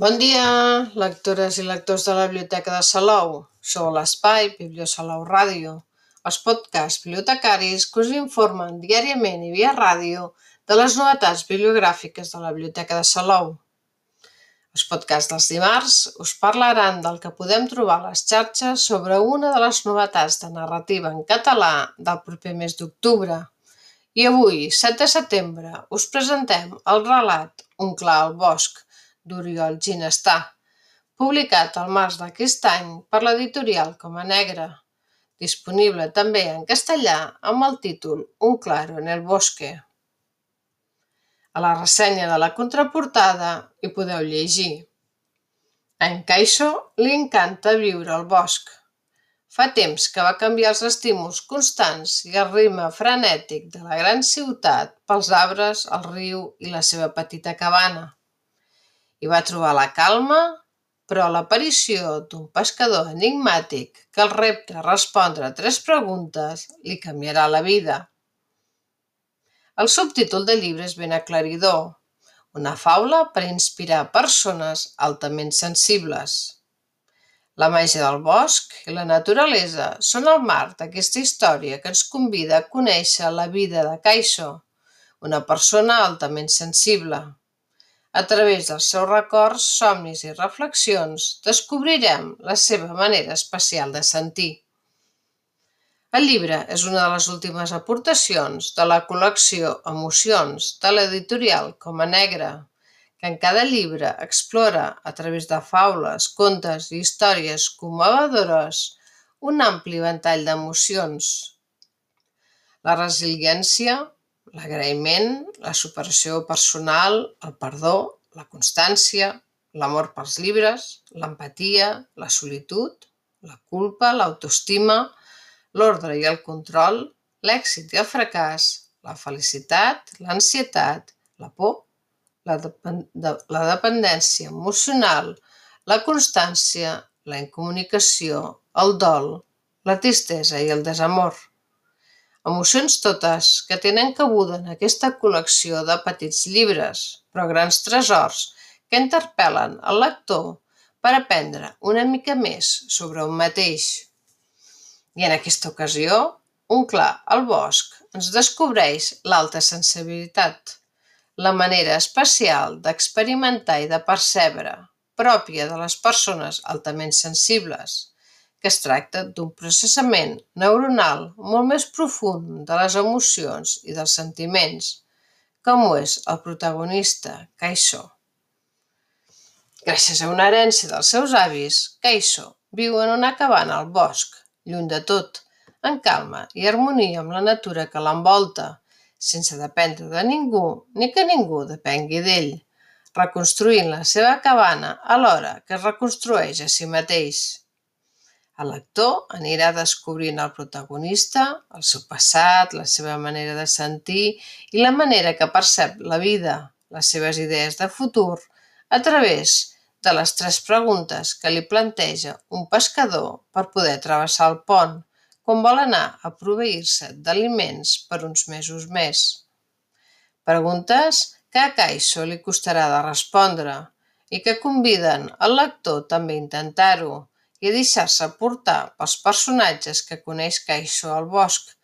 Bon dia, lectores i lectors de la Biblioteca de Salou. Sou a l'espai Bibliosalou Ràdio, els podcasts bibliotecaris que us informen diàriament i via ràdio de les novetats bibliogràfiques de la Biblioteca de Salou. Els podcasts dels dimarts us parlaran del que podem trobar a les xarxes sobre una de les novetats de narrativa en català del proper mes d'octubre. I avui, 7 de setembre, us presentem el relat Un clar al bosc, d'Oriol Ginestà, publicat al març d'aquest any per l'editorial Coma Negra, disponible també en castellà amb el títol Un claro en el bosque. A la ressenya de la contraportada hi podeu llegir A en Caixo li encanta viure al bosc. Fa temps que va canviar els estímuls constants i el ritme frenètic de la gran ciutat pels arbres, el riu i la seva petita cabana. Hi va trobar la calma, però l'aparició d'un pescador enigmàtic que el repte a respondre tres preguntes li canviarà la vida. El subtítol del llibre és ben aclaridor, una faula per inspirar persones altament sensibles. La màgia del bosc i la naturalesa són el marc d'aquesta història que ens convida a conèixer la vida de Caixo, una persona altament sensible. A través dels seus records, somnis i reflexions descobrirem la seva manera especial de sentir. El llibre és una de les últimes aportacions de la col·lecció Emocions de l'editorial Coma Negra, que en cada llibre explora, a través de faules, contes i històries commovedores, un ampli ventall d'emocions. La resiliència, l'agraïment, la superació personal, el perdó, la constància, l'amor pels llibres, l'empatia, la solitud, la culpa, l'autoestima, l'ordre i el control, l'èxit i el fracàs, la felicitat, l'ansietat, la por, la, depend la dependència emocional, la constància, la incomunicació, el dol, la tristesa i el desamor. Emocions totes que tenen cabuda en aquesta col·lecció de petits llibres, però grans tresors que interpel·len el lector per aprendre una mica més sobre un mateix. I en aquesta ocasió, un clar al bosc ens descobreix l'alta sensibilitat, la manera especial d'experimentar i de percebre, pròpia de les persones altament sensibles, que es tracta d'un processament neuronal molt més profund de les emocions i dels sentiments, com ho és el protagonista, Kaixo. Gràcies a una herència dels seus avis, Kaixo viu en una cabana al bosc, lluny de tot, en calma i harmonia amb la natura que l'envolta, sense dependre de ningú ni que ningú depengui d'ell, reconstruint la seva cabana alhora que es reconstrueix a si mateix. El lector anirà descobrint el protagonista, el seu passat, la seva manera de sentir i la manera que percep la vida, les seves idees de futur, a través de les tres preguntes que li planteja un pescador per poder travessar el pont quan vol anar a proveir-se d'aliments per uns mesos més. Preguntes que a Caixo li costarà de respondre i que conviden el lector també a intentar-ho, i deixar-se portar pels personatges que coneix Caixo al bosc,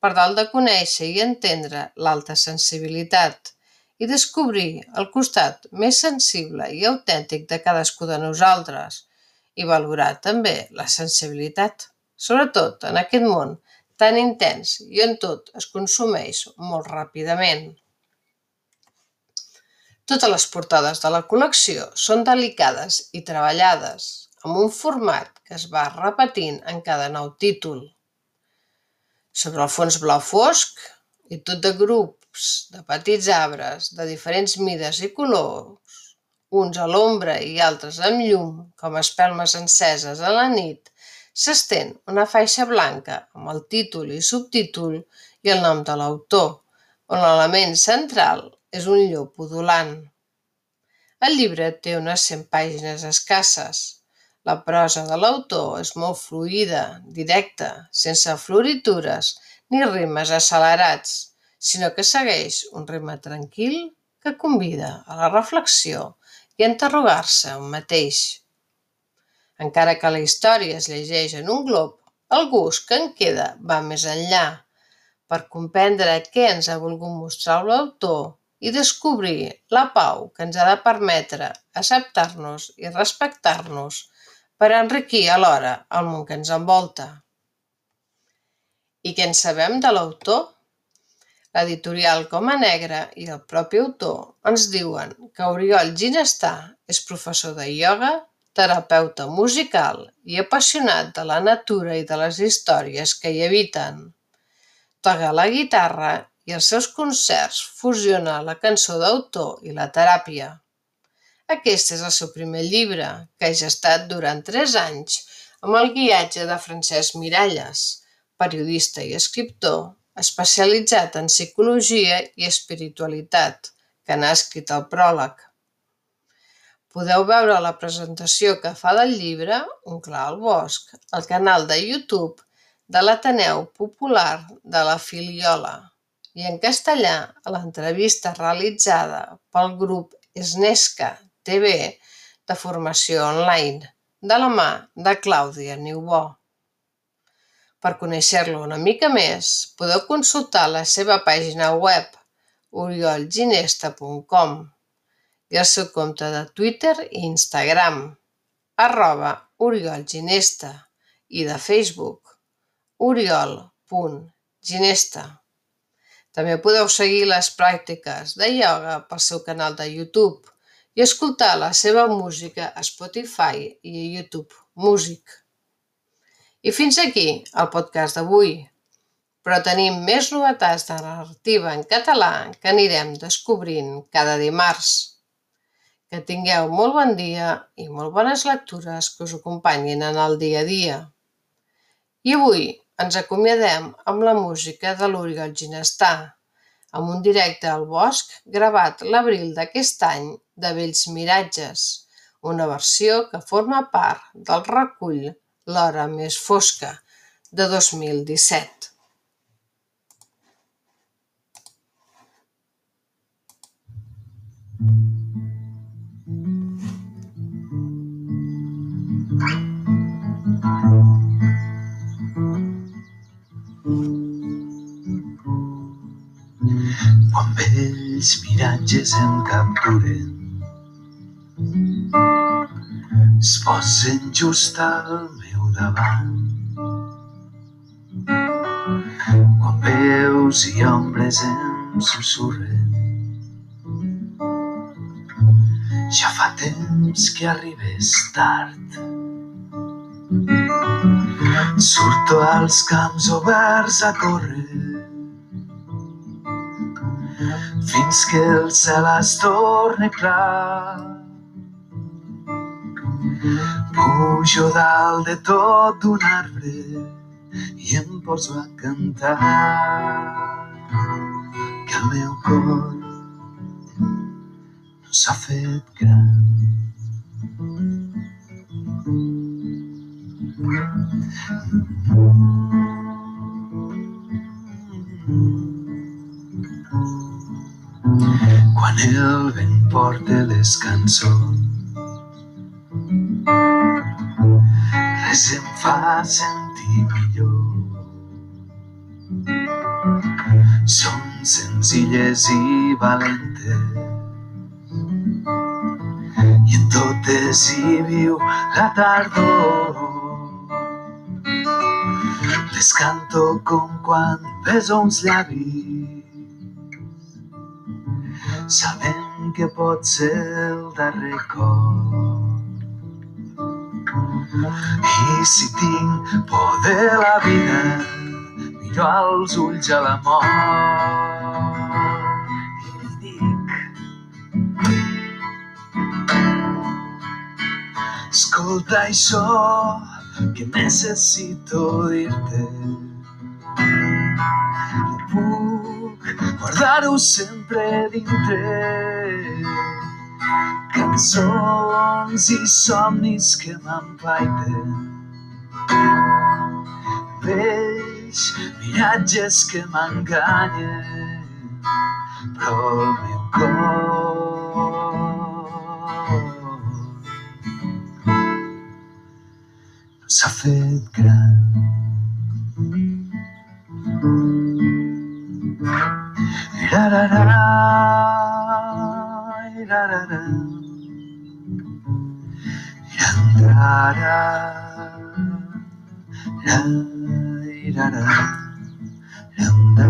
per tal de conèixer i entendre l'alta sensibilitat i descobrir el costat més sensible i autèntic de cadascú de nosaltres i valorar també la sensibilitat, sobretot en aquest món tan intens i on tot es consumeix molt ràpidament. Totes les portades de la col·lecció són delicades i treballades, amb un format que es va repetint en cada nou títol. Sobre el fons blau fosc i tot de grups de petits arbres de diferents mides i colors, uns a l'ombra i altres amb llum, com espelmes enceses a la nit, s'estén una faixa blanca amb el títol i subtítol i el nom de l'autor, on l'element central és un llop udolant. El llibre té unes 100 pàgines escasses, la prosa de l'autor és molt fluida, directa, sense floritures ni ritmes accelerats, sinó que segueix un ritme tranquil que convida a la reflexió i interrogar-se un mateix. Encara que la història es llegeix en un glob, el gust que en queda va més enllà, per comprendre què ens ha volgut mostrar l'autor i descobrir la pau que ens ha de permetre acceptar-nos i respectar-nos per enriquir alhora el món que ens envolta. I què en sabem de l'autor? L'editorial Coma Negra i el propi autor ens diuen que Oriol Ginestà és professor de ioga, terapeuta musical i apassionat de la natura i de les històries que hi habiten. Toca la guitarra i els seus concerts fusiona la cançó d'autor i la teràpia. Aquest és el seu primer llibre, que ha gestat durant tres anys amb el guiatge de Francesc Miralles, periodista i escriptor especialitzat en psicologia i espiritualitat, que n'ha escrit el pròleg. Podeu veure la presentació que fa del llibre Un clar al bosc al canal de YouTube de l'Ateneu Popular de la Filiola i en castellà a l'entrevista realitzada pel grup Esnesca TV de formació online de la mà de Clàudia Niubó. Per conèixer-lo una mica més, podeu consultar la seva pàgina web oriolginesta.com i el seu compte de Twitter i Instagram, arroba oriolginesta, i de Facebook, oriol.ginesta. També podeu seguir les pràctiques de ioga pel seu canal de YouTube i escoltar la seva música a Spotify i a YouTube Music. I fins aquí el podcast d'avui. Però tenim més novetats de narrativa en català que anirem descobrint cada dimarts. Que tingueu molt bon dia i molt bones lectures que us acompanyin en el dia a dia. I avui ens acomiadem amb la música de l'Oriol Ginestà, amb un directe al bosc gravat l'abril d'aquest any de Vells Miratges, una versió que forma part del recull l'hora més fosca de dos mil disset. Quan vells miratges em capturen es posen just al davant. Quan veus i ombres em susurren ja fa temps que arribes tard. Surto als camps oberts a córrer fins que el cel es torni clar. Pujo dalt de tot d'un arbre i em poso a cantar que el meu cor no s'ha fet gran. Quan el vent porta les cançons res em fa sentir millor. Són senzilles i valentes i en totes hi viu la tardor. Les canto com quan beso uns llavis sabent que pot ser el darrer cop. I si tinc por de la vida, miro als ulls a la mort. Escolta això que necessito dir-te. No puc guardar-ho sempre dintre Cançons i somnis que m'empaiten Veig miratges que m'enganyen Però el meu cor. No s'ha fet gran da da da da